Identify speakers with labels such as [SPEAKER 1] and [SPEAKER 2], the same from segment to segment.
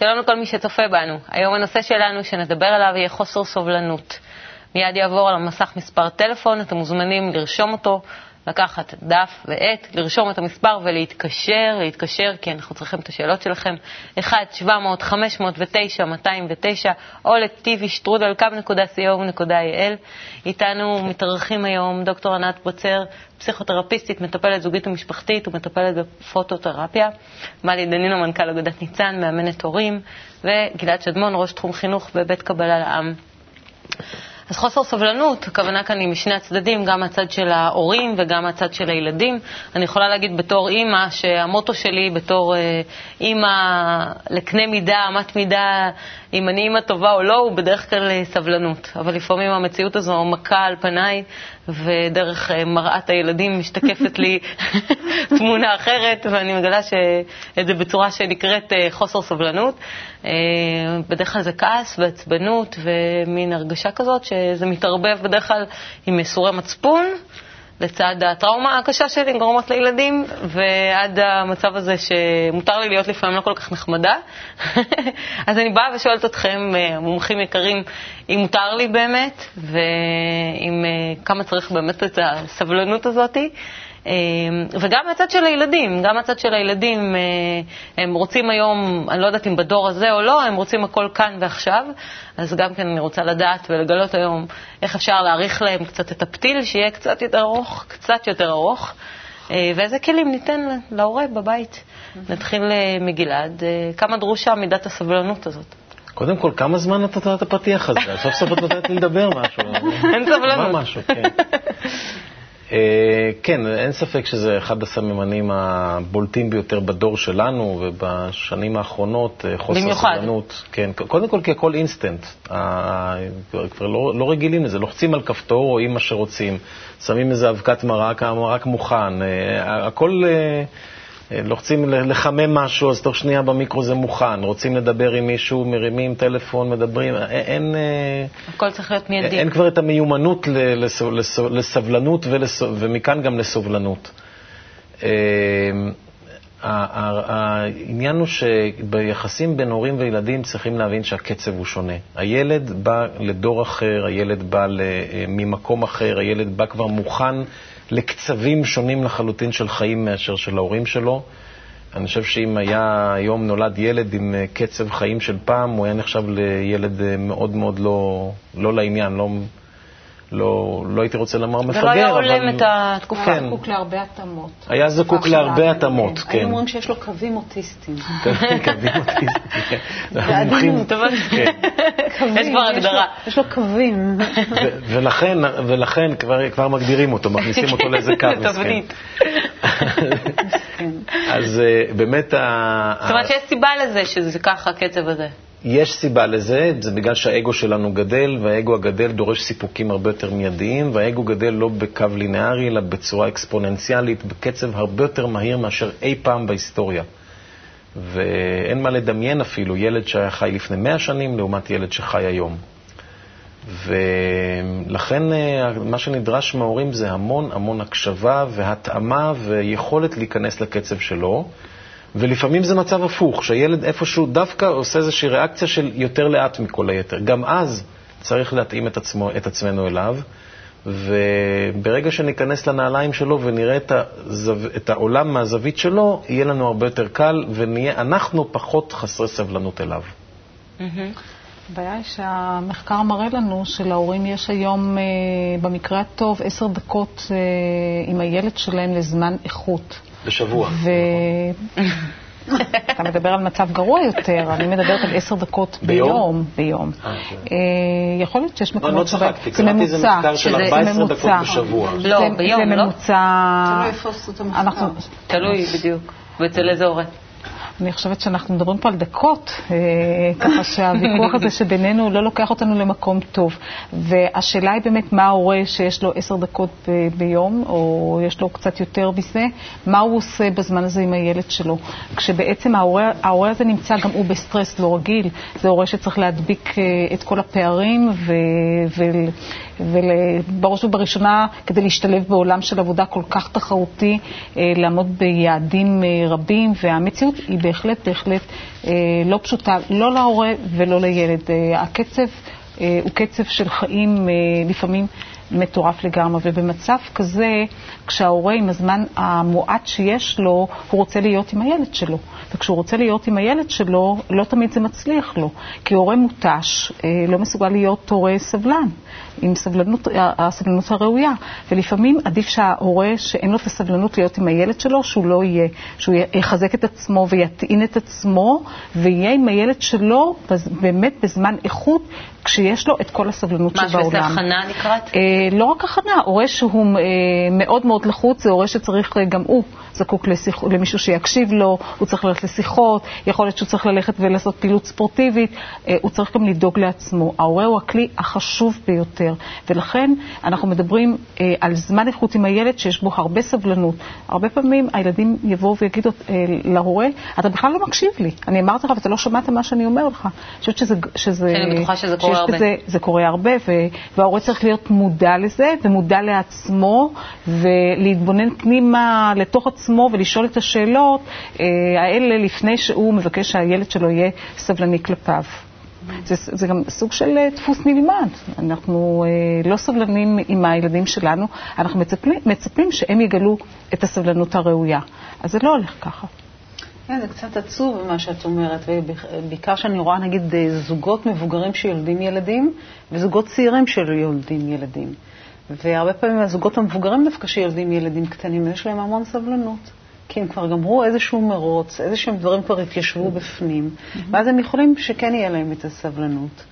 [SPEAKER 1] שלום לכל מי שצופה בנו. היום הנושא שלנו שנדבר עליו יהיה חוסר סובלנות. מיד יעבור על המסך מספר טלפון, אתם מוזמנים לרשום אותו, לקחת דף ועט, לרשום את המספר ולהתקשר, להתקשר כי אנחנו צריכים את השאלות שלכם, 1-700-509-209 או ל-tvstrudel.co.il. איתנו מתארחים היום דוקטור ענת בוצר, פסיכותרפיסטית, מטפלת זוגית ומשפחתית ומטפלת בפוטותרפיה, מלי דנינו, מנכ"ל אגודת ניצן, מאמנת הורים, וגלעד שדמון, ראש תחום חינוך בבית קבלה לעם. אז חוסר סבלנות, הכוונה כאן היא משני הצדדים, גם מהצד של ההורים וגם מהצד של הילדים. אני יכולה להגיד בתור אימא, שהמוטו שלי בתור אה, אימא לקנה מידה, אמת מידה, אם אני אימא טובה או לא, הוא בדרך כלל אה, סבלנות. אבל לפעמים המציאות הזו מכה על פניי, ודרך אה, מראת הילדים משתקפת לי תמונה אחרת, ואני מגלה את זה בצורה שנקראת חוסר סבלנות. בדרך כלל זה כעס ועצבנות ומין הרגשה כזאת שזה מתערבב בדרך כלל עם מסורי מצפון. לצד הטראומה הקשה שלי גורמות לילדים, ועד המצב הזה שמותר לי להיות לפעמים לא כל כך נחמדה. אז אני באה ושואלת אתכם, אה, מומחים יקרים, אם מותר לי באמת, ואם אה, כמה צריך באמת את הסבלנות הזאתי. אמ, וגם מהצד של הילדים, גם מהצד של הילדים, אה, הם רוצים היום, אני לא יודעת אם בדור הזה או לא, הם רוצים הכל כאן ועכשיו, אז גם כן אני רוצה לדעת ולגלות היום איך אפשר להאריך להם קצת את הפתיל, שיהיה קצת יותר ארוך, קצת יותר ארוך, אה, ואיזה כלים ניתן להורה בבית. נתחיל אה, מגלעד, כמה דרושה מידת הסבלנות הזאת.
[SPEAKER 2] קודם כל, כמה זמן נתת את הפתיח הזה? סוף סוף את נותנת לי לדבר משהו.
[SPEAKER 1] אין סבלנות.
[SPEAKER 2] מה משהו, כן. אה, כן, אין ספק שזה אחד הסממנים הבולטים ביותר בדור שלנו ובשנים האחרונות,
[SPEAKER 1] אה, חוסר במיוחד.
[SPEAKER 2] סבלנות. כן, קודם כל כי הכל אינסטנט. כבר לא, לא רגילים לזה, לוחצים על כפתור, רואים מה שרוצים, שמים איזה אבקת מרק, המרק מוכן, אה, הכל... לוחצים לחמם משהו, אז תוך שנייה במיקרו זה מוכן. רוצים לדבר עם מישהו, מרימים טלפון, מדברים. אין...
[SPEAKER 1] אה, הכל צריך להיות מיידי.
[SPEAKER 2] אין כבר את המיומנות לסבלנות ומכאן גם לסובלנות. אה, העניין הוא שביחסים בין הורים וילדים צריכים להבין שהקצב הוא שונה. הילד בא לדור אחר, הילד בא ממקום אחר, הילד בא כבר מוכן לקצבים שונים לחלוטין של חיים מאשר של ההורים שלו. אני חושב שאם היה היום נולד ילד עם אה, קצב חיים של פעם, הוא היה נחשב לילד אה, מאוד מאוד לא, לא לעניין, לא, לא, לא הייתי רוצה לומר מפגר, אבל...
[SPEAKER 1] ולא היה הולם את התקופה.
[SPEAKER 3] כן. זקוק להרבה התאמות.
[SPEAKER 2] היה זקוק להרבה התאמות, כן.
[SPEAKER 3] היו אומרים שיש לו קווים אוטיסטיים.
[SPEAKER 2] קווים אוטיסטיים, כן.
[SPEAKER 1] יש כבר הגדרה.
[SPEAKER 3] יש לו קווים.
[SPEAKER 2] ולכן כבר מגדירים אותו, מכניסים אותו לאיזה קו. אז אה, באמת...
[SPEAKER 1] זאת אומרת שיש סיבה לזה שזה ככה, הקצב הזה.
[SPEAKER 2] יש סיבה לזה, זה בגלל שהאגו שלנו גדל, והאגו הגדל דורש סיפוקים הרבה יותר מיידיים, והאגו גדל לא בקו לינארי, אלא בצורה אקספוננציאלית, בקצב הרבה יותר מהיר מאשר אי פעם בהיסטוריה. ואין מה לדמיין אפילו ילד שהיה חי לפני 100 שנים לעומת ילד שחי היום. ולכן אה, מה שנדרש מההורים זה המון המון הקשבה והתאמה ויכולת להיכנס לקצב שלו. ולפעמים זה מצב הפוך, שהילד איפשהו דווקא עושה איזושהי ריאקציה של יותר לאט מכל היתר. גם אז צריך להתאים את, עצמו, את עצמנו אליו, וברגע שניכנס לנעליים שלו ונראה את, הזו, את העולם מהזווית שלו, יהיה לנו הרבה יותר קל ונהיה אנחנו פחות חסרי סבלנות אליו.
[SPEAKER 3] הבעיה היא שהמחקר מראה לנו שלהורים יש היום, אה, במקרה הטוב, עשר דקות אה, עם הילד שלהם לזמן איכות.
[SPEAKER 2] בשבוע. ו...
[SPEAKER 3] אתה מדבר על מצב גרוע יותר, אני מדברת על עשר דקות ביום. ביום. אה, כן. אה, יכול להיות שיש מקומות
[SPEAKER 2] שבהם... לא צחקתי, קראתי איזה מחקר של 14 דקות בשבוע.
[SPEAKER 1] לא, ביום,
[SPEAKER 3] לא? זה ממוצע...
[SPEAKER 1] תלוי איפה עשו את המחקר. תלוי בדיוק. ואצל איזה הורה.
[SPEAKER 3] אני חושבת שאנחנו מדברים פה על דקות, אה, ככה שהוויכוח הזה שבינינו לא לוקח אותנו למקום טוב. והשאלה היא באמת מה ההורה שיש לו עשר דקות ביום, או יש לו קצת יותר מזה, מה הוא עושה בזמן הזה עם הילד שלו. כשבעצם ההורה, ההורה הזה נמצא גם הוא בסטרס לא רגיל, זה הורה שצריך להדביק אה, את כל הפערים. ובראש ובראשונה, כדי להשתלב בעולם של עבודה כל כך תחרותי, אה, לעמוד ביעדים רבים, והמציאות היא בהחלט, בהחלט אה, לא פשוטה, לא להורה ולא לילד. אה, הקצב אה, הוא קצב של חיים אה, לפעמים מטורף לגמרי, ובמצב כזה, כשההורה עם הזמן המועט שיש לו, הוא רוצה להיות עם הילד שלו. וכשהוא רוצה להיות עם הילד שלו, לא תמיד זה מצליח לו. כי הורה מותש אה, לא מסוגל להיות הורה סבלן, עם סבלנות, הסבלנות הראויה. ולפעמים עדיף שההורה שאין לו את הסבלנות להיות עם הילד שלו, שהוא לא יהיה, שהוא יחזק את עצמו ויטעין את עצמו, ויהיה עם הילד שלו באמת בזמן איכות, כשיש לו את כל הסבלנות שבעולם.
[SPEAKER 1] מה, שזה הכנה לקראת?
[SPEAKER 3] אה, לא רק הכנה, הורה שהוא אה, מאוד מאוד לחוץ, זה הורה שצריך גם הוא. זקוק לשיח, למישהו שיקשיב לו, הוא צריך ללכת לשיחות, יכול להיות שהוא צריך ללכת ולעשות פעילות ספורטיבית, אה, הוא צריך גם לדאוג לעצמו. ההורה הוא הכלי החשוב ביותר, ולכן אנחנו מדברים אה, על זמן איכות עם הילד שיש בו הרבה סבלנות. הרבה פעמים הילדים יבואו ויגידו אה, להורה, אתה בכלל לא מקשיב לי, אני אמרתי לך ואתה לא שמעת מה שאני אומר לך. אני חושבת שזה... שזה
[SPEAKER 1] אני בטוחה שזה קורה הרבה. בזה,
[SPEAKER 3] זה קורה הרבה, וההורה צריך להיות מודע לזה, ומודע לעצמו, ולהתבונן פנימה לתוך עצמו. עצמו ולשאול את השאלות אה, האלה לפני שהוא מבקש שהילד שלו יהיה סבלני כלפיו. זה, זה גם סוג של אה, דפוס נלמד. אנחנו אה, לא סבלנים עם הילדים שלנו, אנחנו מצפים, מצפים שהם יגלו את הסבלנות הראויה. אז זה לא הולך ככה.
[SPEAKER 4] כן, זה קצת עצוב מה שאת אומרת, ובעיקר שאני רואה נגיד זוגות מבוגרים שיולדים ילדים וזוגות צעירים שיולדים ילדים. והרבה פעמים הזוגות המבוגרים דווקא שילדים ילדים קטנים, יש להם המון סבלנות. כי הם כבר גמרו איזשהו מרוץ, איזשהם דברים כבר התיישבו בפנים, mm-hmm. ואז הם יכולים שכן יהיה להם את הסבלנות.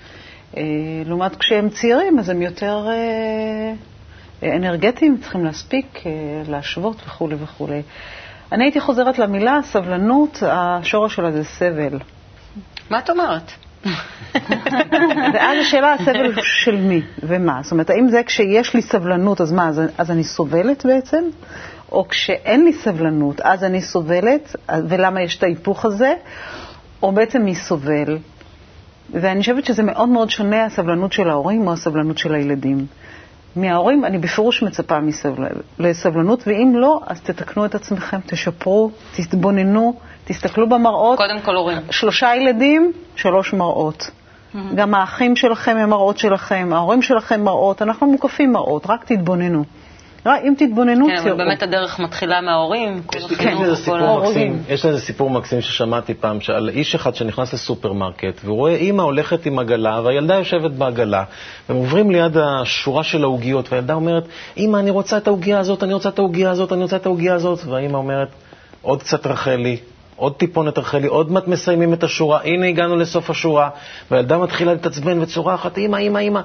[SPEAKER 4] אה, לעומת כשהם צעירים, אז הם יותר אה, אנרגטיים, צריכים להספיק, אה, להשוות וכולי וכולי. אני הייתי חוזרת למילה סבלנות, השורש שלה זה סבל.
[SPEAKER 1] מה את אומרת?
[SPEAKER 4] ואז השאלה, הסבל של מי ומה? זאת אומרת, האם זה כשיש לי סבלנות, אז מה, אז, אז אני סובלת בעצם? או כשאין לי סבלנות, אז אני סובלת, ולמה יש את ההיפוך הזה? או בעצם מי סובל? ואני חושבת שזה מאוד מאוד שונה הסבלנות של ההורים או הסבלנות של הילדים. מההורים אני בפירוש מצפה מסבל... לסבלנות, ואם לא, אז תתקנו את עצמכם, תשפרו, תתבוננו, תסתכלו במראות.
[SPEAKER 1] קודם כל הורים.
[SPEAKER 4] שלושה ילדים, שלוש מראות. Mm-hmm. גם האחים שלכם הם מראות שלכם, ההורים שלכם מראות, אנחנו מוקפים מראות, רק תתבוננו. אם תתבוננו,
[SPEAKER 1] תראו. כן, אבל באמת הדרך מתחילה מההורים,
[SPEAKER 2] ההורים. יש לזה סיפור מקסים ששמעתי פעם, על איש אחד שנכנס לסופרמרקט, והוא רואה אימא הולכת עם עגלה, והילדה יושבת בעגלה, והם עוברים ליד השורה של העוגיות, והילדה אומרת, אימא, אני רוצה את העוגיה הזאת, אני רוצה את העוגיה הזאת, אני רוצה את העוגיה הזאת, והאימא אומרת, עוד קצת רחלי, עוד טיפונת רחלי, עוד מעט מסיימים את השורה, הנה הגענו לסוף השורה, והילדה מתחילה להתעצבן וצורחת, אמא, אמא, אמא.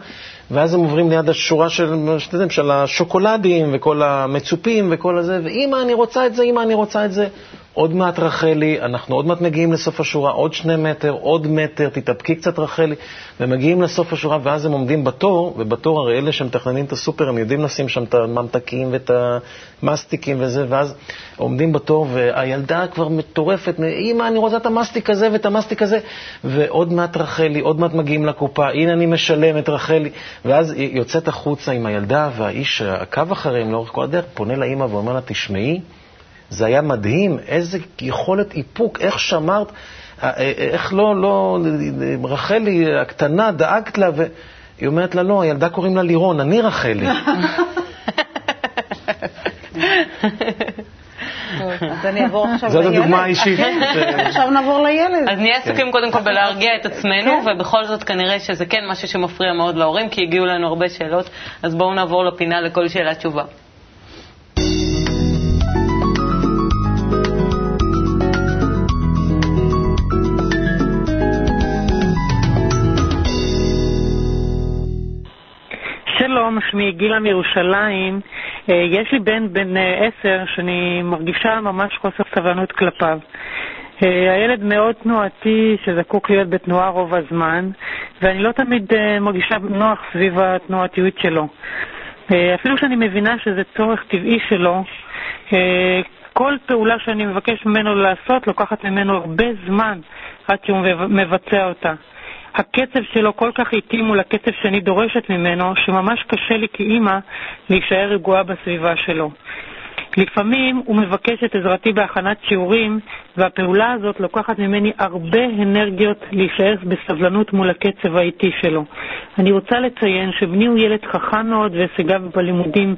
[SPEAKER 2] ואז הם עוברים ליד השורה של, שאתם של השוקולדים וכל המצופים וכל הזה, ואמא, אני רוצה את זה, אמא, אני רוצה את זה. עוד מעט רחלי, אנחנו עוד מעט מגיעים לסוף השורה, עוד שני מטר, עוד מטר, תתאפקי קצת רחלי, ומגיעים לסוף השורה, ואז הם עומדים בתור, ובתור הרי אלה שמתכננים את הסופר, הם יודעים לשים שם את הממתקים ואת המסטיקים וזה, ואז עומדים בתור, והילדה כבר מטורפת, אמא, אני רוצה את המסטיק הזה ואת המסטיק הזה, ועוד מעט רחלי, עוד מעט מגיעים לקופה, הנה אני משלם את רחלי, ואז היא יוצאת החוצה עם הילדה, והאיש עקב אחריהם לאורך כל הדרך, פונה לאמא ואומר לה, תשמעי, זה היה מדהים, איזה יכולת איפוק, איך שמרת, אה, אה, איך לא, לא, רחלי הקטנה, דאגת לה, והיא אומרת לה, לא, הילדה קוראים לה לירון, אני רחלי.
[SPEAKER 4] אז אני אעבור עכשיו
[SPEAKER 2] לילד. זאת הדוגמה האישית.
[SPEAKER 4] כן, עכשיו נעבור לילד.
[SPEAKER 1] אז נהיה עסוקים קודם כל בלהרגיע את עצמנו, כן. ובכל זאת כנראה שזה כן משהו שמפריע מאוד להורים, כי הגיעו לנו הרבה שאלות, אז בואו נעבור לפינה לכל שאלה תשובה.
[SPEAKER 5] שלום, שמי גילה מירושלים. אה, יש לי בן בן אה, עשר שאני מרגישה ממש חוסר סבלנות כלפיו. אה, הילד מאוד תנועתי שזקוק להיות בתנועה רוב הזמן, ואני לא תמיד מרגישה נוח סביב התנועתיות שלו. אפילו שאני מבינה שזה צורך טבעי שלו, כל פעולה שאני מבקש ממנו לעשות לוקחת ממנו הרבה זמן עד שהוא מבצע אותה. הקצב שלו כל כך איטי מול הקצב שאני דורשת ממנו, שממש קשה לי כאימא להישאר רגועה בסביבה שלו. לפעמים הוא מבקש את עזרתי בהכנת שיעורים, והפעולה הזאת לוקחת ממני הרבה אנרגיות להישאר בסבלנות מול הקצב האיטי שלו. אני רוצה לציין שבני הוא ילד חכם מאוד והישגיו בלימודים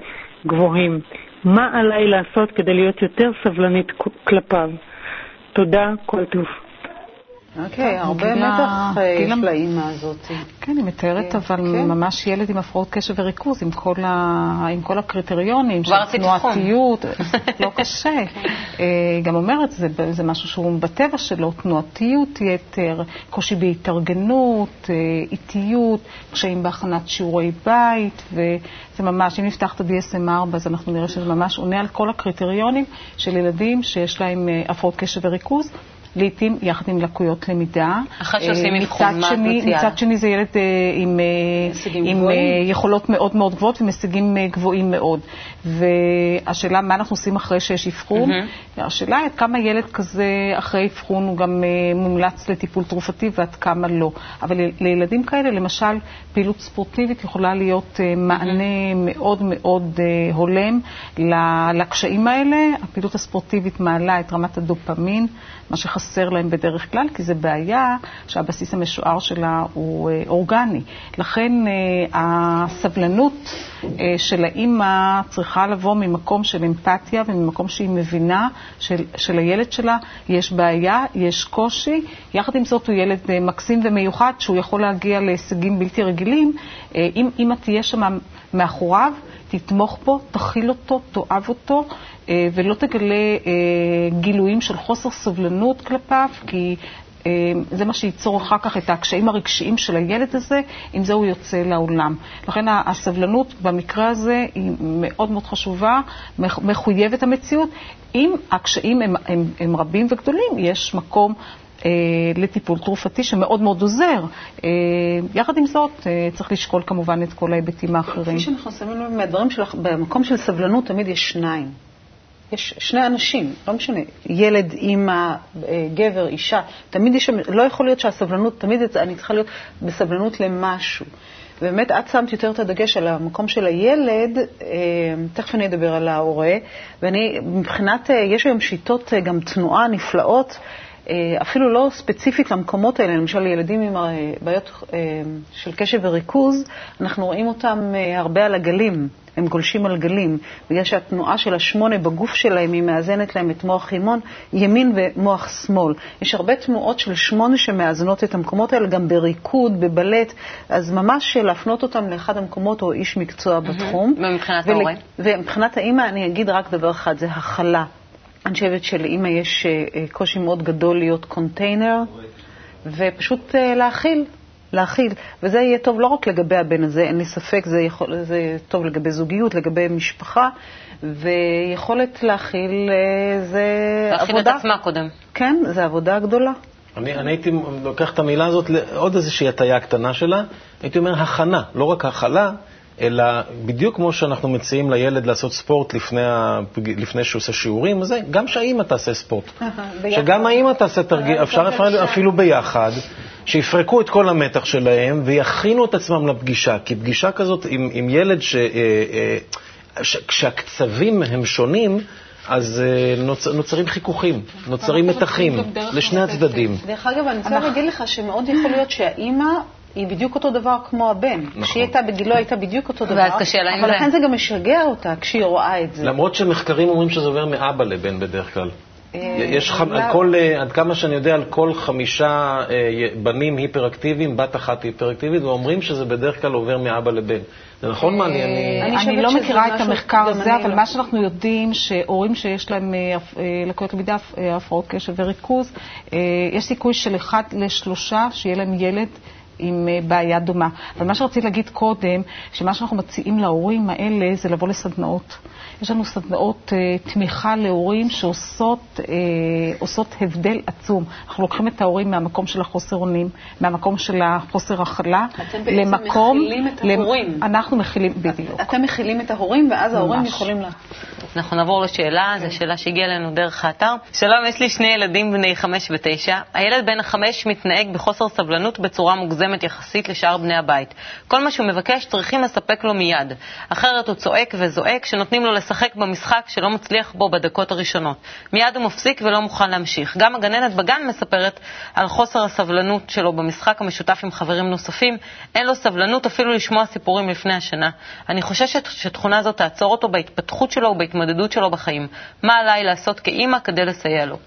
[SPEAKER 5] גבוהים. מה עליי לעשות כדי להיות יותר סבלנית כלפיו? תודה, כל טוב.
[SPEAKER 4] אוקיי, הרבה מתח אה, יש לאימא הזאת.
[SPEAKER 3] כן, היא מתארת, כן, אבל כן. ממש ילד עם הפרעות קשב וריכוז, עם כל, הקריטריונים
[SPEAKER 1] של
[SPEAKER 3] תנועתיות, לא קשה. היא אה, גם אומרת, זה, זה משהו שהוא בטבע שלו, תנועתיות יתר, קושי בהתארגנות, אה, איטיות, קשיים בהכנת שיעורי בית, וזה ממש, אם נפתח את ה-DSM-4, אז אנחנו נראה שזה ממש עונה על כל הקריטריונים של ילדים שיש להם הפרעות קשב וריכוז. לעתים יחד עם לקויות למידה.
[SPEAKER 1] אחרי שעושים אבחון, מה את מציעה?
[SPEAKER 3] מצד שני זה ילד אה, עם, אה, עם אה, יכולות מאוד מאוד גבוהות ומשיגים גבוהים מאוד. והשאלה, מה אנחנו עושים אחרי שיש אבחון? Mm-hmm. השאלה היא עד כמה ילד כזה אחרי אבחון הוא גם מומלץ לטיפול תרופתי ועד כמה לא. אבל לילדים כאלה, למשל, פעילות ספורטיבית יכולה להיות מענה mm-hmm. מאוד מאוד הולם לקשיים האלה. הפעילות הספורטיבית מעלה את רמת הדופמין, מה שחסר. חסר להם בדרך כלל, כי זו בעיה שהבסיס המשוער שלה הוא אה, אורגני. לכן אה, הסבלנות אה, של האימא צריכה לבוא ממקום של אמפתיה וממקום שהיא מבינה של, של הילד שלה יש בעיה, יש קושי. יחד עם זאת הוא ילד מקסים ומיוחד שהוא יכול להגיע להישגים בלתי רגילים. אם אימא תהיה שם מאחוריו, תתמוך בו, תכיל אותו, תאהב אותו, אה, ולא תגלה אה, גילויים של חוסר סובלנות כלפיו, כי אה, זה מה שייצור אחר כך את הקשיים הרגשיים של הילד הזה, עם זה הוא יוצא לעולם. לכן הסבלנות במקרה הזה היא מאוד מאוד חשובה, מחויבת המציאות. אם הקשיים הם, הם, הם רבים וגדולים, יש מקום לטיפול תרופתי שמאוד מאוד עוזר. אה, יחד עם זאת, אה, צריך לשקול כמובן את כל ההיבטים האחרים.
[SPEAKER 4] כפי שאנחנו שמים לב מהדברים שלך, במקום של סבלנות תמיד יש שניים. יש שני אנשים, לא משנה, ילד, אימא, גבר, אישה, תמיד יש, לא יכול להיות שהסבלנות, תמיד אני צריכה להיות בסבלנות למשהו. ובאמת, את שמת יותר את הדגש על המקום של הילד, תכף אני אדבר על ההורה, ואני, מבחינת, יש היום שיטות גם תנועה נפלאות. אה, אפילו לא ספציפית למקומות האלה, למשל ילדים עם אה, בעיות אה, של קשב וריכוז, אנחנו רואים אותם הרבה על הגלים, הם גולשים על גלים, בגלל שהתנועה של השמונה בגוף שלהם היא מאזנת להם את מוח ימון, ימין ומוח שמאל. יש הרבה תנועות של שמונה שמאזנות את המקומות האלה, גם בריקוד, בבלט, אז ממש להפנות אותם לאחד המקומות או איש מקצוע בתחום.
[SPEAKER 1] ומבחינת ההורה?
[SPEAKER 4] ומבחינת האימא אני אגיד רק דבר אחד, זה הכלה. אני חושבת שלאימא יש אה, אה, קושי מאוד גדול להיות קונטיינר, ופשוט אה, להכיל, להכיל. וזה יהיה טוב לא רק לגבי הבן הזה, אין לי ספק, זה, יכול, זה טוב לגבי זוגיות, לגבי משפחה, ויכולת להכיל זה
[SPEAKER 1] להכיל
[SPEAKER 4] עבודה.
[SPEAKER 1] להכיל את עצמה קודם.
[SPEAKER 4] כן, זה עבודה גדולה.
[SPEAKER 2] אני, אני הייתי לוקח את המילה הזאת לעוד איזושהי הטיה קטנה שלה, הייתי אומר הכנה, לא רק הכלה, אלא בדיוק כמו שאנחנו מציעים לילד לעשות ספורט לפני, ה... לפני שהוא עושה שיעורים, זה גם שהאימא תעשה ספורט. שגם האימא תעשה תרגיל, אפשר אפילו ביחד, שיפרקו את כל המתח שלהם ויכינו את עצמם לפגישה. כי פגישה כזאת עם, עם ילד ש... אה, אה, ש... כשהקצבים הם שונים, אז אה, נוצ... נוצרים חיכוכים, נוצרים מתחים לשני הצדדים.
[SPEAKER 4] דרך אגב, אני רוצה להגיד לך שמאוד יכול להיות שהאימא היא בדיוק אותו דבר כמו הבן. נכון. כשהיא הייתה בגילו, הייתה בדיוק אותו דבר.
[SPEAKER 1] ואז קשה לה עם
[SPEAKER 4] זה. אבל לכן זה גם משגע אותה כשהיא רואה את זה.
[SPEAKER 2] למרות שמחקרים אומרים שזה עובר מאבא לבן בדרך כלל. אה, יש ח... על כל, אה, עד כמה שאני יודע, על כל חמישה אה, בנים היפראקטיביים, בת אחת היפראקטיבית, ואומרים שזה בדרך כלל עובר מאבא לבן. זה נכון מה אני...
[SPEAKER 3] אני לא מכירה את המחקר הזה, אבל לא. מה שאנחנו יודעים, שהורים שיש להם לקויות למידה, הפרעות קשב וריכוז, יש סיכוי של אחד לשלושה שיהיה להם ילד עם אה, בעיה דומה. אבל מה שרציתי להגיד קודם, שמה שאנחנו מציעים להורים האלה זה לבוא לסדנאות. יש לנו סדנאות uh, תמיכה להורים שעושות עושות הבדל עצום. אנחנו לוקחים את ההורים מהמקום של החוסר אונים, מהמקום של החוסר הכלה, למקום...
[SPEAKER 4] אתם בעצם מכילים את ההורים.
[SPEAKER 3] אנחנו מכילים, בדיוק.
[SPEAKER 4] אתם מכילים את ההורים, ואז ההורים יכולים לה...
[SPEAKER 1] אנחנו נעבור לשאלה, זו שאלה שהגיעה אלינו דרך האתר. שלום, יש לי שני ילדים בני חמש ותשע. הילד בן החמש מתנהג בחוסר סבלנות בצורה מוגזמת. מוגזמת יחסית לשאר בני הבית. כל מה שהוא מבקש צריכים לספק לו מיד, אחרת הוא צועק וזועק שנותנים לו לשחק במשחק שלא מצליח בו בדקות הראשונות. מיד הוא מפסיק ולא מוכן להמשיך. גם הגננת בגן מספרת על חוסר הסבלנות שלו במשחק המשותף עם חברים נוספים. אין לו סבלנות אפילו לשמוע סיפורים לפני השנה. אני חוששת שתכונה זו תעצור אותו בהתפתחות שלו ובהתמודדות שלו בחיים. מה עליי לעשות כאימא כדי לסייע לו?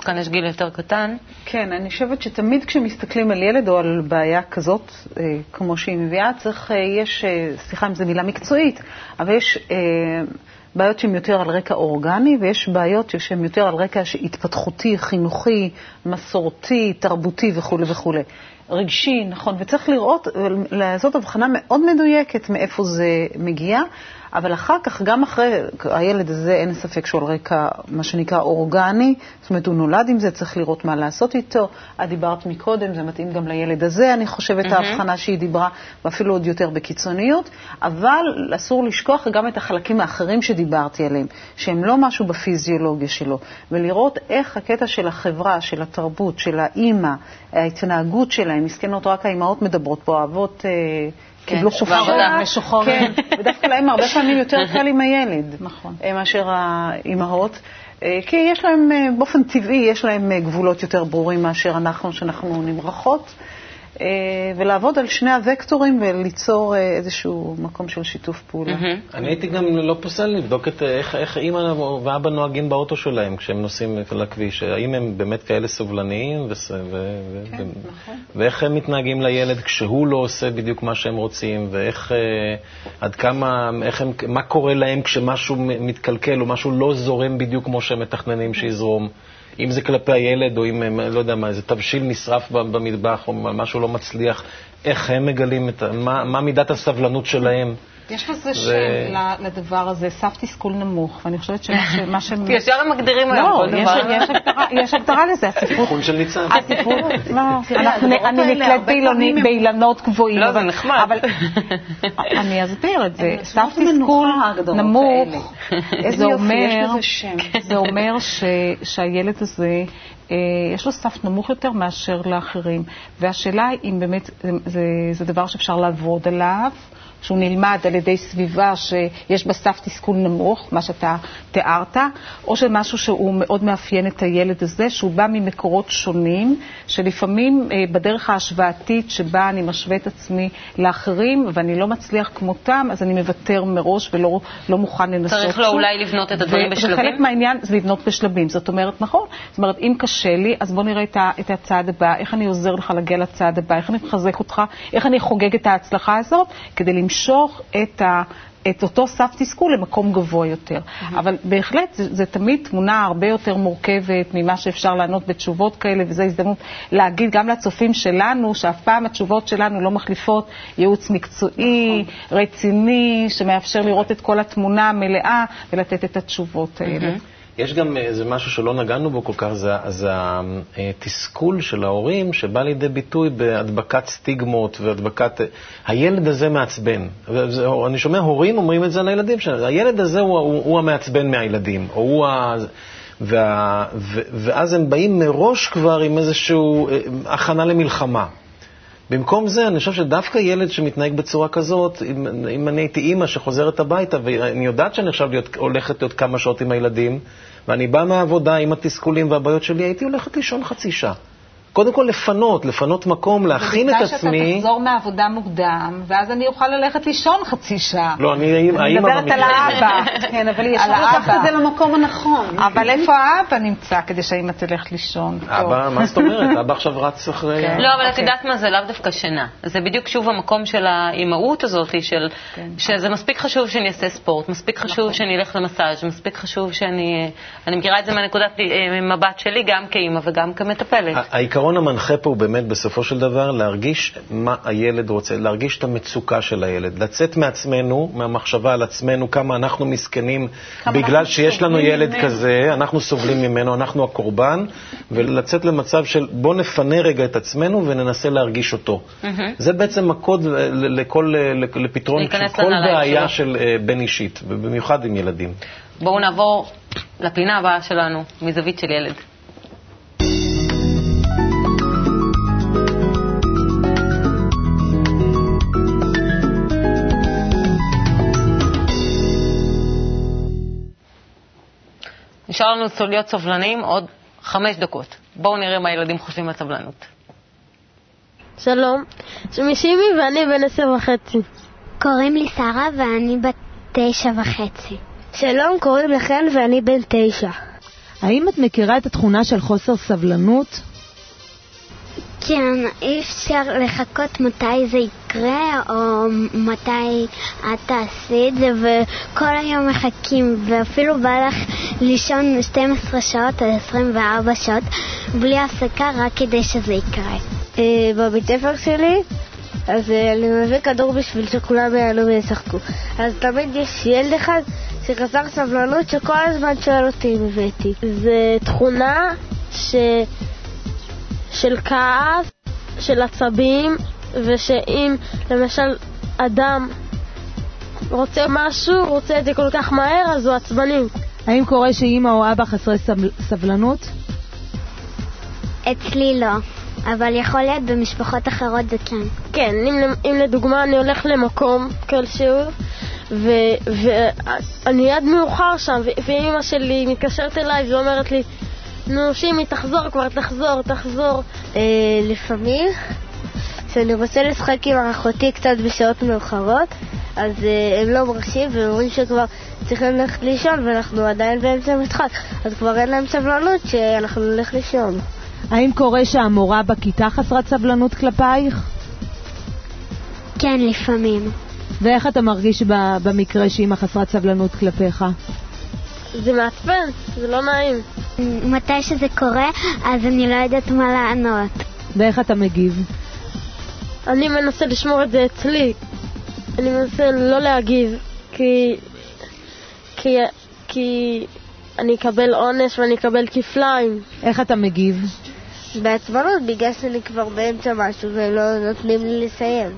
[SPEAKER 1] כאן יש גיל יותר קטן.
[SPEAKER 4] כן, אני חושבת שתמיד כשמסתכלים על ילד או על בעיה כזאת, אה, כמו שהיא מביאה, צריך, אה, יש, אה, סליחה אם זו מילה מקצועית, אבל יש בעיות שהן יותר על רקע אורגני, ויש בעיות שהן יותר על רקע התפתחותי, חינוכי, מסורתי, תרבותי וכולי וכולי. רגשי, נכון, וצריך לראות, לעשות הבחנה מאוד מדויקת מאיפה זה מגיע, אבל אחר כך, גם אחרי, הילד הזה אין ספק שהוא על רקע, מה שנקרא אורגני, זאת אומרת, הוא נולד עם זה, צריך לראות מה לעשות איתו. את דיברת מקודם, זה מתאים גם לילד הזה, אני חושבת, mm-hmm. ההבחנה שהיא דיברה, ואפילו עוד יותר בקיצוניות, אבל אסור לשכוח גם את החלקים האחרים שדיברתי עליהם, שהם לא משהו בפיזיולוגיה שלו, ולראות איך הקטע של החברה, של התרבות, של האימא, ההתנהגות שלהם, מסכנות, רק האימהות מדברות פה, האבות... אה, קיבלו חופשה.
[SPEAKER 3] משוחררת.
[SPEAKER 4] כן, ודווקא להם הרבה פעמים יותר קל עם הילד.
[SPEAKER 3] נכון.
[SPEAKER 4] מאשר האימהות. אה, כי יש להם, אה, באופן טבעי, יש להם אה, גבולות יותר ברורים מאשר אנחנו, שאנחנו נמרחות. אה, ולעבוד על שני הוקטורים וליצור אה, איזשהו מקום של שיתוף פעולה.
[SPEAKER 2] אני הייתי גם לא פוסל לבדוק את איך, איך אימא ואבא נוהגים באוטו שלהם כשהם נוסעים לכביש. האם הם באמת כאלה סובלניים, ו- ו-
[SPEAKER 4] כן,
[SPEAKER 2] ו-
[SPEAKER 4] נכון.
[SPEAKER 2] ואיך הם מתנהגים לילד כשהוא לא עושה בדיוק מה שהם רוצים, ואיך, אה, עד כמה, איך הם, מה קורה להם כשמשהו מתקלקל או משהו לא זורם בדיוק כמו שהם מתכננים שיזרום. אם זה כלפי הילד, או אם, הם, לא יודע מה, איזה תבשיל נשרף במטבח, או משהו לא מצליח, איך הם מגלים, את, מה, מה מידת הסבלנות שלהם.
[SPEAKER 3] יש לזה שם לדבר הזה, סף תסכול נמוך, ואני חושבת שמה ש...
[SPEAKER 1] ישר הם מגדירים היום
[SPEAKER 3] לא,
[SPEAKER 1] כל
[SPEAKER 3] יש-
[SPEAKER 1] דבר.
[SPEAKER 3] יש הגדרה- יש הגדרה לזה,
[SPEAKER 2] אבחון של ניצן.
[SPEAKER 3] הסיפור, לא,
[SPEAKER 4] הדורות
[SPEAKER 3] אני
[SPEAKER 4] הם-
[SPEAKER 3] באילנות גבוהים.
[SPEAKER 1] לא, זה
[SPEAKER 3] אבל-
[SPEAKER 1] נחמד.
[SPEAKER 3] אבל אני אסביר את זה. סף תסכול נמוך, זה אומר,
[SPEAKER 4] לזה שם.
[SPEAKER 3] זה אומר ש- שהילד הזה, אה, יש לו סף נמוך יותר מאשר לאחרים. והשאלה היא אם באמת זה- זה, זה דבר שאפשר לעבוד עליו. שהוא נלמד על ידי סביבה שיש בה סף תסכול נמוך, מה שאתה תיארת, או שמשהו שהוא מאוד מאפיין את הילד הזה, שהוא בא ממקורות שונים, שלפעמים אה, בדרך ההשוואתית שבה אני משווה את עצמי לאחרים ואני לא מצליח כמותם, אז אני מוותר מראש ולא לא מוכן לנסות
[SPEAKER 1] צריך לו
[SPEAKER 3] שוב.
[SPEAKER 1] אולי לבנות את הדברים בשלבים?
[SPEAKER 3] וחלק מהעניין זה לבנות בשלבים. זאת אומרת, נכון, זאת אומרת, אם קשה לי, אז בוא נראה את, את הצעד הבא, איך אני עוזר לך להגיע לצעד הבא, איך אני מחזק אותך, איך אני חוגג את ההצלחה הזאת, כדי למשוך את ה... את אותו סף תסכול למקום גבוה יותר. אבל בהחלט, זה, זה תמיד תמונה הרבה יותר מורכבת ממה שאפשר לענות בתשובות כאלה, וזו הזדמנות להגיד גם לצופים שלנו, שאף פעם התשובות שלנו לא מחליפות ייעוץ מקצועי, רציני, שמאפשר לראות את כל התמונה המלאה ולתת את התשובות האלה.
[SPEAKER 2] יש גם איזה משהו שלא נגענו בו כל כך, זה, זה התסכול של ההורים שבא לידי ביטוי בהדבקת סטיגמות והדבקת... הילד הזה מעצבן. אני שומע הורים אומרים את זה על הילדים שלהם. הילד הזה הוא, הוא, הוא המעצבן מהילדים, או הוא ה... וה, ו, ואז הם באים מראש כבר עם איזושהי הכנה למלחמה. במקום זה, אני חושב שדווקא ילד שמתנהג בצורה כזאת, אם, אם אני הייתי אימא שחוזרת הביתה, ואני יודעת שאני עכשיו להיות, הולכת להיות כמה שעות עם הילדים, ואני באה מהעבודה עם התסכולים והבעיות שלי, הייתי הולכת לישון חצי שעה. קודם כל לפנות, לפנות מקום, להכין את עצמי.
[SPEAKER 3] ובתנאי שאתה תחזור מהעבודה מוקדם, ואז אני אוכל ללכת לישון חצי שעה.
[SPEAKER 2] לא, אני האמא
[SPEAKER 3] אני מדברת על
[SPEAKER 2] במקרה.
[SPEAKER 3] האבא.
[SPEAKER 4] כן, אבל ישר לקחת. את זה למקום הנכון.
[SPEAKER 3] אבל איפה האבא נמצא כדי שהאמא תלך לישון?
[SPEAKER 2] אבא, מה זאת אומרת? אבא עכשיו רץ אחרי...
[SPEAKER 3] כן.
[SPEAKER 1] לא, אבל את
[SPEAKER 3] אוקיי.
[SPEAKER 1] יודעת מה, זה לאו דווקא שינה. זה בדיוק שוב המקום של האימהות הזאת, של,
[SPEAKER 3] כן.
[SPEAKER 1] שזה מספיק חשוב שאני אעשה ספורט, מספיק חשוב
[SPEAKER 3] נכון.
[SPEAKER 1] שאני אלך למסאז', מספיק חשוב שאני... אני מכירה את זה מהנקודת אה, מבט שלי, גם כאימא וגם כמטפלת.
[SPEAKER 2] ה- העיקרון המנחה פה הוא באמת בסופו של דבר להרגיש מה הילד רוצה, להרגיש את המצוקה של הילד, לצאת מעצמנו, מהמחשבה על עצמנו, כמה אנחנו מסכנים בגלל
[SPEAKER 4] אנחנו
[SPEAKER 2] שיש לנו ילד
[SPEAKER 4] ממנו.
[SPEAKER 2] כזה, אנחנו סובלים ממנו, אנחנו הקורבן, ולצאת למצב של בוא נפנה רגע את עצמנו וננסה להרגיש אותו. זה בעצם הקוד לכל, לפתרון של כל בעיה. של אה, בין אישית, ובמיוחד עם ילדים.
[SPEAKER 1] בואו נעבור לפינה הבאה שלנו, מזווית של ילד. נשאר לנו להיות סובלניים עוד חמש דקות. בואו נראה מה הילדים חושבים על סבלנות.
[SPEAKER 6] שלום, שמי שימי ואני בן עשר וחצי.
[SPEAKER 7] קוראים לי שרה ואני בת תשע וחצי.
[SPEAKER 6] שלום, קוראים לכן ואני בן תשע.
[SPEAKER 8] האם את מכירה את התכונה של חוסר סבלנות?
[SPEAKER 7] כן, אי אפשר לחכות מתי זה יקרה, או מתי את תעשי את זה, וכל היום מחכים, ואפילו בא לך לישון 12 שעות או 24 שעות בלי הפסקה רק כדי שזה יקרה.
[SPEAKER 6] אה, בבית ספר שלי, אז אה, אני מביא כדור בשביל שכולם יעלו וישחקו. אז תמיד יש ילד אחד שחסר סבלנות שכל הזמן שואל אותי אם הבאתי. זו תכונה ש... של כעס, של עצבים, ושאם למשל אדם רוצה משהו, רוצה את זה כל כך מהר, אז הוא עצבני.
[SPEAKER 8] האם קורה שאימא או אבא חסרי סבלנות?
[SPEAKER 7] אצלי לא. אבל יכול להיות במשפחות אחרות זה כן.
[SPEAKER 6] כן, אם, אם לדוגמה אני הולך למקום כלשהו ואני יד מאוחר שם ואימא שלי מתקשרת אליי ואומרת לי נו שימי תחזור כבר, תחזור, תחזור.
[SPEAKER 7] אה, לפעמים כשאני רוצה לשחק עם אחותי קצת בשעות מאוחרות אז אה, הם לא מרשים והם אומרים שכבר צריכים ללכת לישון ואנחנו עדיין באמצע המשחק אז כבר אין להם סבלנות שאנחנו נלך לישון.
[SPEAKER 8] האם קורה שהמורה בכיתה חסרת סבלנות כלפייך?
[SPEAKER 7] כן, לפעמים.
[SPEAKER 8] ואיך אתה מרגיש במקרה שאימא חסרת סבלנות כלפיך?
[SPEAKER 6] זה מעצבן, זה לא נעים.
[SPEAKER 7] מתי שזה קורה, אז אני לא יודעת מה לענות.
[SPEAKER 8] ואיך אתה מגיב?
[SPEAKER 6] אני מנסה לשמור את זה אצלי. אני מנסה לא להגיב, כי... כי... כי אני אקבל עונש ואני אקבל כפליים.
[SPEAKER 8] איך אתה מגיב?
[SPEAKER 7] בעצבנות, בגלל שאני כבר באמצע משהו והם לא נותנים לי לסיים.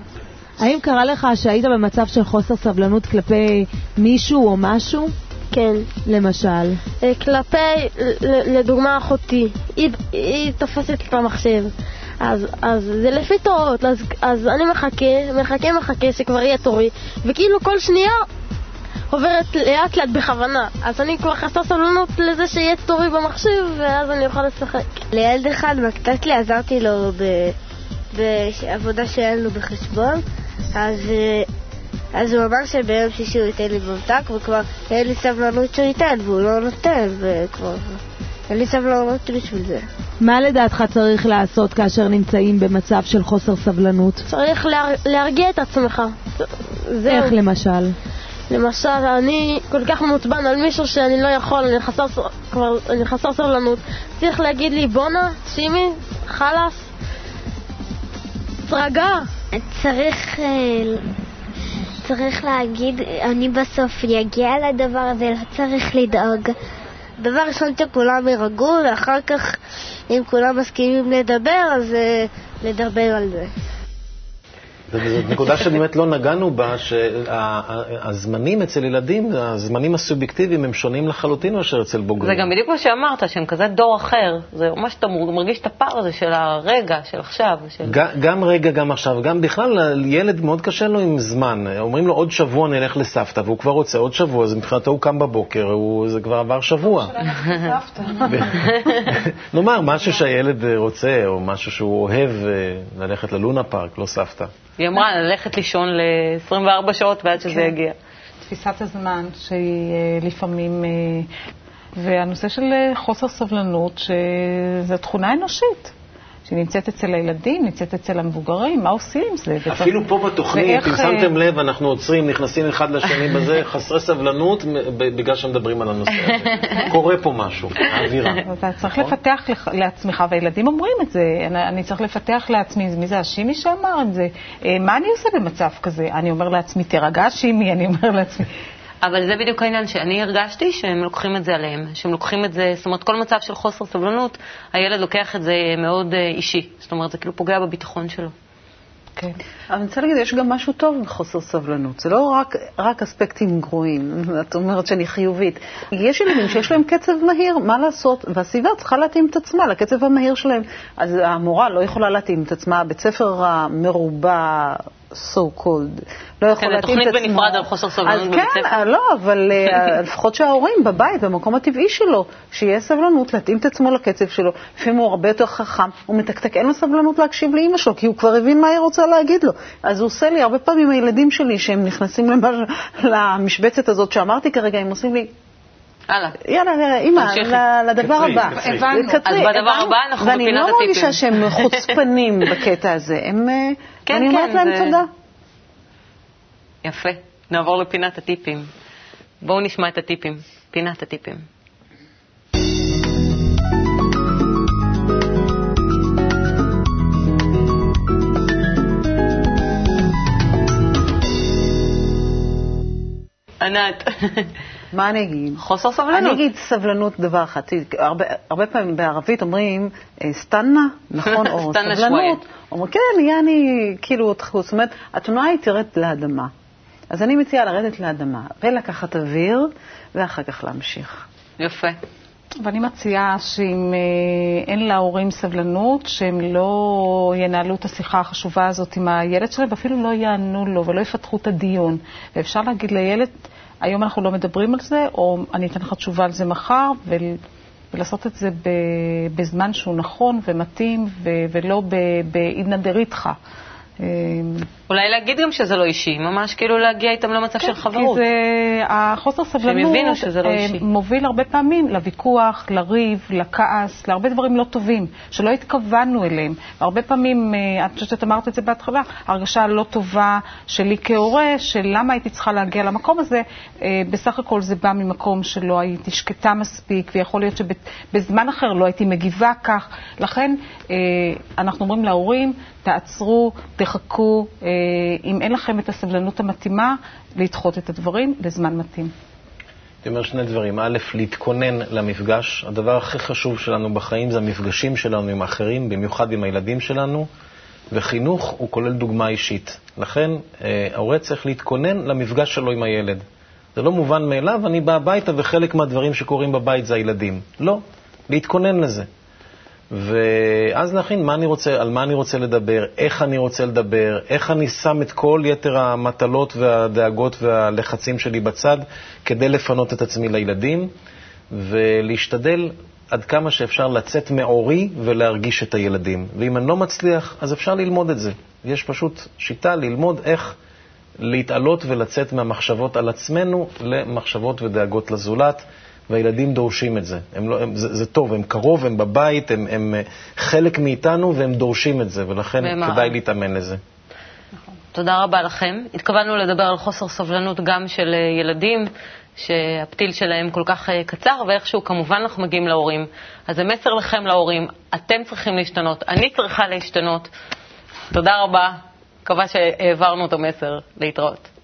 [SPEAKER 8] האם קרה לך שהיית במצב של חוסר סבלנות כלפי מישהו או משהו?
[SPEAKER 6] כן.
[SPEAKER 8] למשל?
[SPEAKER 6] אה, כלפי, לדוגמה אחותי, היא, היא תופסת את המחשב. אז, אז זה לפי תורות, אז, אז אני מחכה, מחכה, מחכה שכבר יהיה תורי, וכאילו כל שנייה עוברת לאט לאט בכוונה. אז אני כבר חסר סבלנות לזה שיהיה תורי במחשב, ואז אני אוכל לשחק.
[SPEAKER 7] לילד אחד שלי עזרתי לו בעבודה שהיה לנו בחשבון, אז, אה, אז הוא אמר שביום שישי הוא ייתן לי ממתק, וכבר אין לי סבלנות שהוא ייתן, והוא לא נותן, וכבר... אין לי סבלנות בשביל זה.
[SPEAKER 8] מה לדעתך צריך לעשות כאשר נמצאים במצב של חוסר סבלנות?
[SPEAKER 6] צריך להר... להרגיע את עצמך.
[SPEAKER 8] זהו. איך למשל?
[SPEAKER 6] למשל, אני כל כך מעוצבן על מישהו שאני לא יכול, אני חסר, כבר, אני חסר סבלנות. צריך להגיד לי, בואנה, שימי, חלאס, תרגע.
[SPEAKER 7] צריך, אה, צריך להגיד, אני בסוף אגיע לדבר הזה, לא צריך לדאוג. דבר ראשון שכולם יירגעו, ואחר כך, אם כולם מסכימים לדבר, אז uh, לדבר על זה.
[SPEAKER 2] נקודה שבאמת לא נגענו בה, שהזמנים אצל ילדים, הזמנים הסובייקטיביים הם שונים לחלוטין מאשר אצל בוגרים.
[SPEAKER 1] זה גם בדיוק מה שאמרת, שהם כזה דור אחר. זה ממש, אתה מרגיש את הפער הזה של הרגע, של עכשיו. של...
[SPEAKER 2] גם רגע, גם עכשיו. גם בכלל, ילד מאוד קשה לו עם זמן. אומרים לו, עוד שבוע נלך לסבתא, והוא כבר רוצה עוד שבוע, אז מבחינתו הוא קם בבוקר, הוא, זה כבר עבר שבוע. נאמר, משהו שהילד רוצה, או משהו שהוא אוהב, אה, ללכת ללונה פארק, לא סבתא.
[SPEAKER 1] היא אמרה ללכת לישון ל-24 שעות ועד שזה כן. יגיע.
[SPEAKER 3] תפיסת הזמן שהיא אה, לפעמים... אה, והנושא של אה, חוסר סבלנות, שזו תכונה אנושית. שנמצאת אצל הילדים, נמצאת אצל המבוגרים, מה עושים עם זה?
[SPEAKER 2] אפילו פה בתוכנית, אם שמתם לב, אנחנו עוצרים, נכנסים אחד לשני בזה, חסרי סבלנות, בגלל שמדברים על הנושא הזה. קורה פה משהו, האווירה.
[SPEAKER 3] אתה צריך נכון? לפתח לעצמך, והילדים אומרים את זה, אני צריך לפתח לעצמי, מי זה השימי שאמר את זה? מה אני עושה במצב כזה? אני אומר לעצמי, תירגע שימי, אני אומר לעצמי.
[SPEAKER 1] אבל זה בדיוק העניין שאני הרגשתי שהם לוקחים את זה עליהם, שהם לוקחים את זה, זאת אומרת, כל מצב של חוסר סבלנות, הילד לוקח את זה מאוד אה, אישי. זאת אומרת, זה כאילו פוגע בביטחון שלו.
[SPEAKER 4] כן. אני רוצה להגיד, יש גם משהו טוב בחוסר סבלנות. זה לא רק, רק אספקטים גרועים, את אומרת שאני חיובית. יש ילדים שיש להם קצב מהיר, מה לעשות? והסביבה צריכה להתאים את עצמה לקצב המהיר שלהם. אז המורה לא יכולה להתאים את עצמה, בית ספר המרובע so called, לא יכול
[SPEAKER 1] כן,
[SPEAKER 4] להתאים את
[SPEAKER 1] תוכנית
[SPEAKER 4] עצמו.
[SPEAKER 1] בנפרד על חוסר סבלנות
[SPEAKER 4] אז
[SPEAKER 1] בבית
[SPEAKER 4] כן,
[SPEAKER 1] ספר.
[SPEAKER 4] לא, אבל אה, לפחות שההורים בבית, במקום הטבעי שלו, שיהיה סבלנות להתאים את עצמו לקצב שלו. לפעמים הוא הרבה יותר חכם, הוא מתקתק, אין לו סבלנות להקשיב לאימא שלו, כי הוא כבר הבין מה היא רוצה להגיד לו. אז הוא עושה לי, הרבה פעמים הילדים שלי, שהם נכנסים למשבצת הזאת שאמרתי כרגע, הם עושים לי,
[SPEAKER 1] הלאה.
[SPEAKER 4] יאללה, נראה, אימא, לדבר הבא.
[SPEAKER 2] קצרי.
[SPEAKER 3] הבנו.
[SPEAKER 1] אז בדבר. הבא אנחנו
[SPEAKER 4] ואני
[SPEAKER 1] בפינת
[SPEAKER 4] לא
[SPEAKER 1] הטיפים.
[SPEAKER 4] מרגישה שהם חוצפנים בקטע הזה, הם... אה,
[SPEAKER 1] כן,
[SPEAKER 4] ואני אומרת
[SPEAKER 1] כן,
[SPEAKER 4] להם תודה.
[SPEAKER 1] יפה. נעבור לפינת הטיפים. בואו נשמע את הטיפים. פינת הטיפים. ענת,
[SPEAKER 4] מה אני אגיד?
[SPEAKER 1] חוסר סבלנות.
[SPEAKER 4] אני אגיד סבלנות דבר אחד. הרבה, הרבה פעמים בערבית אומרים אה, סטנה, נכון? או סבלנות. אומרים, כן, יעני, כאילו, זאת אומרת, התנועה היא תרד לאדמה. אז אני מציעה לרדת לאדמה ולקחת אוויר, ואחר כך להמשיך.
[SPEAKER 1] יפה.
[SPEAKER 3] ואני מציעה שאם אה, אין להורים סבלנות, שהם לא ינהלו את השיחה החשובה הזאת עם הילד שלהם, ואפילו לא יענו לו ולא יפתחו את הדיון. ואפשר להגיד לילד, היום אנחנו לא מדברים על זה, או אני אתן לך תשובה על זה מחר, ול... ולעשות את זה. בזמן שהוא נכון ומתאים, ו... ולא באידנא דריתחא. אה,
[SPEAKER 1] אולי להגיד גם שזה לא אישי, ממש כאילו להגיע איתם למצב של חברות.
[SPEAKER 3] כי זה, החוסר סבלנות
[SPEAKER 1] לא
[SPEAKER 3] אה. מוביל הרבה פעמים לוויכוח, לריב, לכעס, להרבה דברים לא טובים, שלא התכוונו אליהם. הרבה פעמים, אה, אני חושבת שאת אמרת את זה בהתחלה, הרגשה לא טובה שלי כהורה, של למה הייתי צריכה להגיע למקום הזה, אה, בסך הכל זה בא ממקום שלא הייתי שקטה מספיק, ויכול להיות שבזמן אחר לא הייתי מגיבה כך. לכן אנחנו אומרים להורים, תעצרו, תחכו, אה, אם אין לכם את הסבלנות המתאימה, לדחות את הדברים לזמן מתאים.
[SPEAKER 2] הייתי אומר שני דברים. א', להתכונן למפגש. הדבר הכי חשוב שלנו בחיים זה המפגשים שלנו עם האחרים, במיוחד עם הילדים שלנו, וחינוך הוא כולל דוגמה אישית. לכן, אה, ההורה צריך להתכונן למפגש שלו עם הילד. זה לא מובן מאליו, אני בא הביתה וחלק מהדברים שקורים בבית זה הילדים. לא, להתכונן לזה. ואז להכין מה אני רוצה, על מה אני רוצה לדבר, איך אני רוצה לדבר, איך אני שם את כל יתר המטלות והדאגות והלחצים שלי בצד כדי לפנות את עצמי לילדים, ולהשתדל עד כמה שאפשר לצאת מעורי ולהרגיש את הילדים. ואם אני לא מצליח, אז אפשר ללמוד את זה. יש פשוט שיטה ללמוד איך להתעלות ולצאת מהמחשבות על עצמנו למחשבות ודאגות לזולת. והילדים דורשים את זה. הם לא, הם, זה, זה טוב, הם קרוב, הם בבית, הם, הם אה, חלק מאיתנו והם דורשים את זה, ולכן
[SPEAKER 1] ומה?
[SPEAKER 2] כדאי להתאמן לזה.
[SPEAKER 1] תודה רבה לכם. התכוונו לדבר על חוסר סבלנות גם של אה, ילדים, שהפתיל שלהם כל כך אה, קצר, ואיכשהו כמובן אנחנו מגיעים להורים. אז זה מסר לכם להורים, אתם צריכים להשתנות, אני צריכה להשתנות. תודה רבה, מקווה שהעברנו את המסר. להתראות.